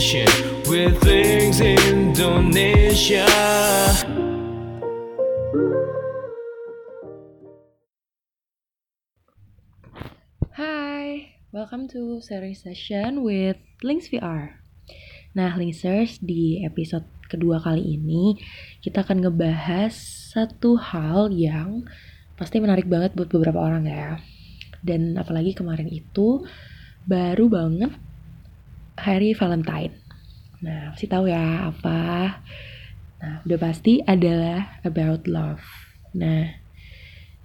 session with Links Indonesia. Welcome to series session with Links VR. Nah, Linksers, di episode kedua kali ini kita akan ngebahas satu hal yang pasti menarik banget buat beberapa orang ya. Dan apalagi kemarin itu baru banget hari Valentine. Nah, pasti tahu ya apa? Nah, udah pasti adalah about love. Nah,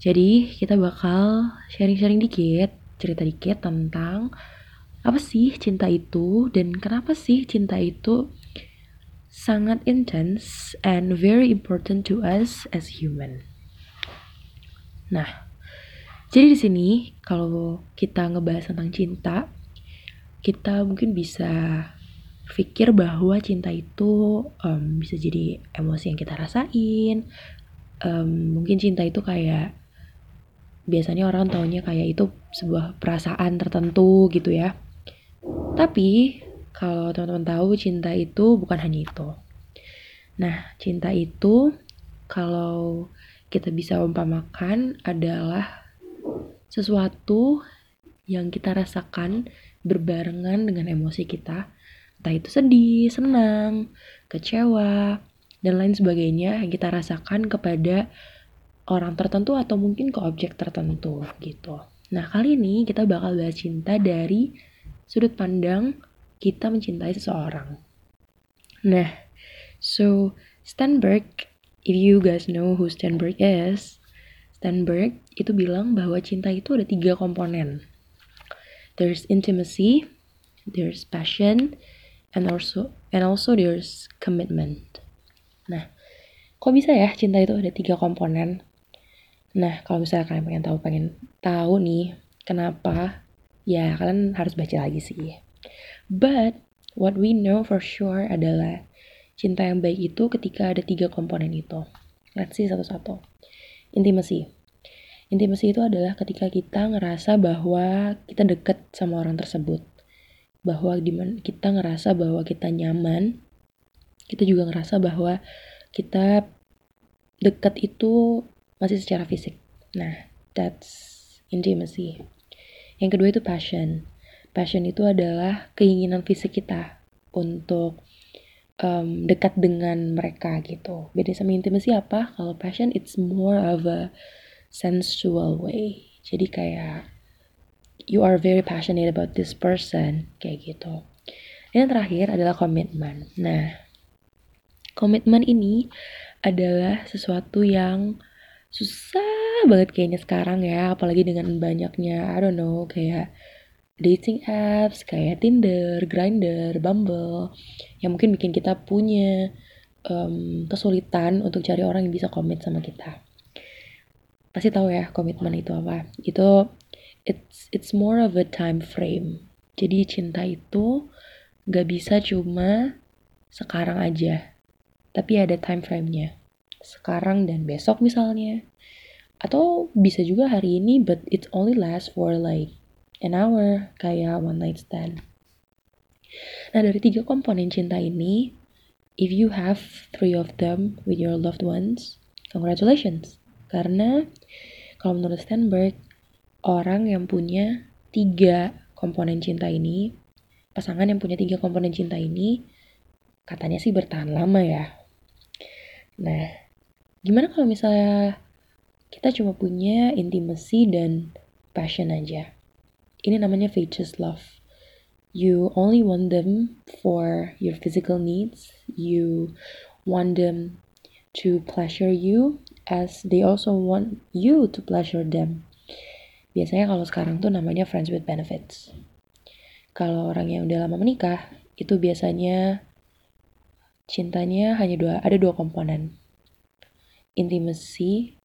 jadi kita bakal sharing-sharing dikit, cerita dikit tentang apa sih cinta itu dan kenapa sih cinta itu sangat intense and very important to us as human. Nah, jadi di sini kalau kita ngebahas tentang cinta, kita mungkin bisa pikir bahwa cinta itu um, bisa jadi emosi yang kita rasain. Um, mungkin cinta itu kayak biasanya orang taunya kayak itu sebuah perasaan tertentu gitu ya. Tapi kalau teman-teman tahu cinta itu bukan hanya itu. Nah, cinta itu kalau kita bisa umpamakan adalah sesuatu yang kita rasakan berbarengan dengan emosi kita. Entah itu sedih, senang, kecewa, dan lain sebagainya yang kita rasakan kepada orang tertentu atau mungkin ke objek tertentu gitu. Nah, kali ini kita bakal bahas cinta dari sudut pandang kita mencintai seseorang. Nah, so Stenberg, if you guys know who Stenberg is, Stenberg itu bilang bahwa cinta itu ada tiga komponen. There's intimacy, there's passion, and also and also there's commitment. Nah, kok bisa ya cinta itu ada tiga komponen? Nah, kalau misalnya kalian pengen tahu, pengen tahu nih kenapa ya kalian harus baca lagi sih. But what we know for sure adalah cinta yang baik itu ketika ada tiga komponen itu. Let's see satu-satu. Intimacy. Intimacy itu adalah ketika kita ngerasa bahwa kita deket sama orang tersebut. Bahwa kita ngerasa bahwa kita nyaman. Kita juga ngerasa bahwa kita deket itu masih secara fisik. Nah, that's intimacy. Yang kedua itu passion. Passion itu adalah keinginan fisik kita untuk um, dekat dengan mereka gitu. Beda sama intimacy apa? Kalau passion it's more of a sensual way. Jadi kayak you are very passionate about this person kayak gitu. Dan yang terakhir adalah komitmen. Nah, komitmen ini adalah sesuatu yang susah banget kayaknya sekarang ya apalagi dengan banyaknya I don't know kayak dating apps kayak Tinder, Grindr, Bumble yang mungkin bikin kita punya um, kesulitan untuk cari orang yang bisa komit sama kita. Pasti tahu ya komitmen itu apa? Itu it's it's more of a time frame. Jadi cinta itu gak bisa cuma sekarang aja, tapi ada time frame-nya. Sekarang dan besok misalnya, atau bisa juga hari ini but it only lasts for like an hour kayak one night stand nah dari tiga komponen cinta ini if you have three of them with your loved ones congratulations karena kalau menurut Stenberg orang yang punya tiga komponen cinta ini pasangan yang punya tiga komponen cinta ini katanya sih bertahan lama ya nah gimana kalau misalnya kita cuma punya intimacy dan passion aja. Ini namanya faithless love. You only want them for your physical needs. You want them to pleasure you as they also want you to pleasure them. Biasanya kalau sekarang tuh namanya friends with benefits. Kalau orang yang udah lama menikah, itu biasanya cintanya hanya dua, ada dua komponen. Intimacy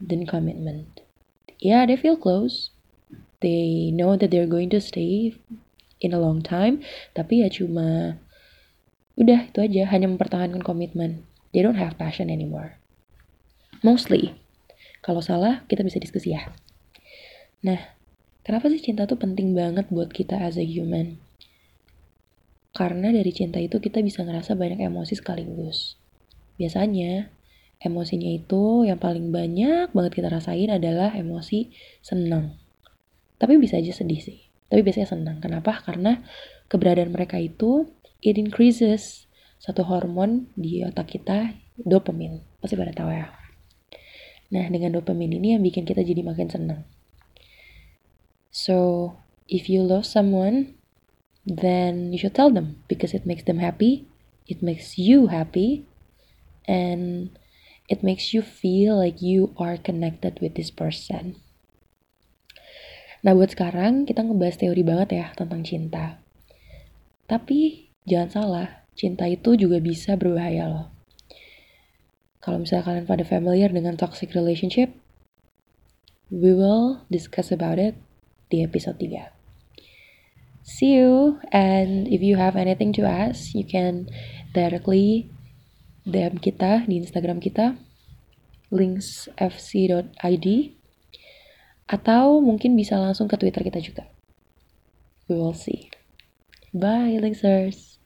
then commitment. Yeah, they feel close. They know that they're going to stay in a long time, tapi ya cuma udah itu aja, hanya mempertahankan komitmen. They don't have passion anymore. Mostly. Kalau salah, kita bisa diskusi ya. Nah, kenapa sih cinta tuh penting banget buat kita as a human? Karena dari cinta itu kita bisa ngerasa banyak emosi sekaligus. Biasanya, emosinya itu yang paling banyak banget kita rasain adalah emosi senang. Tapi bisa aja sedih sih. Tapi biasanya senang. Kenapa? Karena keberadaan mereka itu it increases satu hormon di otak kita, dopamin. Pasti pada tahu ya. Nah, dengan dopamin ini yang bikin kita jadi makin senang. So, if you love someone, then you should tell them because it makes them happy, it makes you happy, and it makes you feel like you are connected with this person. Nah, buat sekarang kita ngebahas teori banget ya tentang cinta. Tapi jangan salah, cinta itu juga bisa berbahaya loh. Kalau misalnya kalian pada familiar dengan toxic relationship, we will discuss about it di episode 3. See you, and if you have anything to ask, you can directly DM kita di Instagram kita, linksfc.id, atau mungkin bisa langsung ke Twitter kita juga. We will see. Bye, Linksers!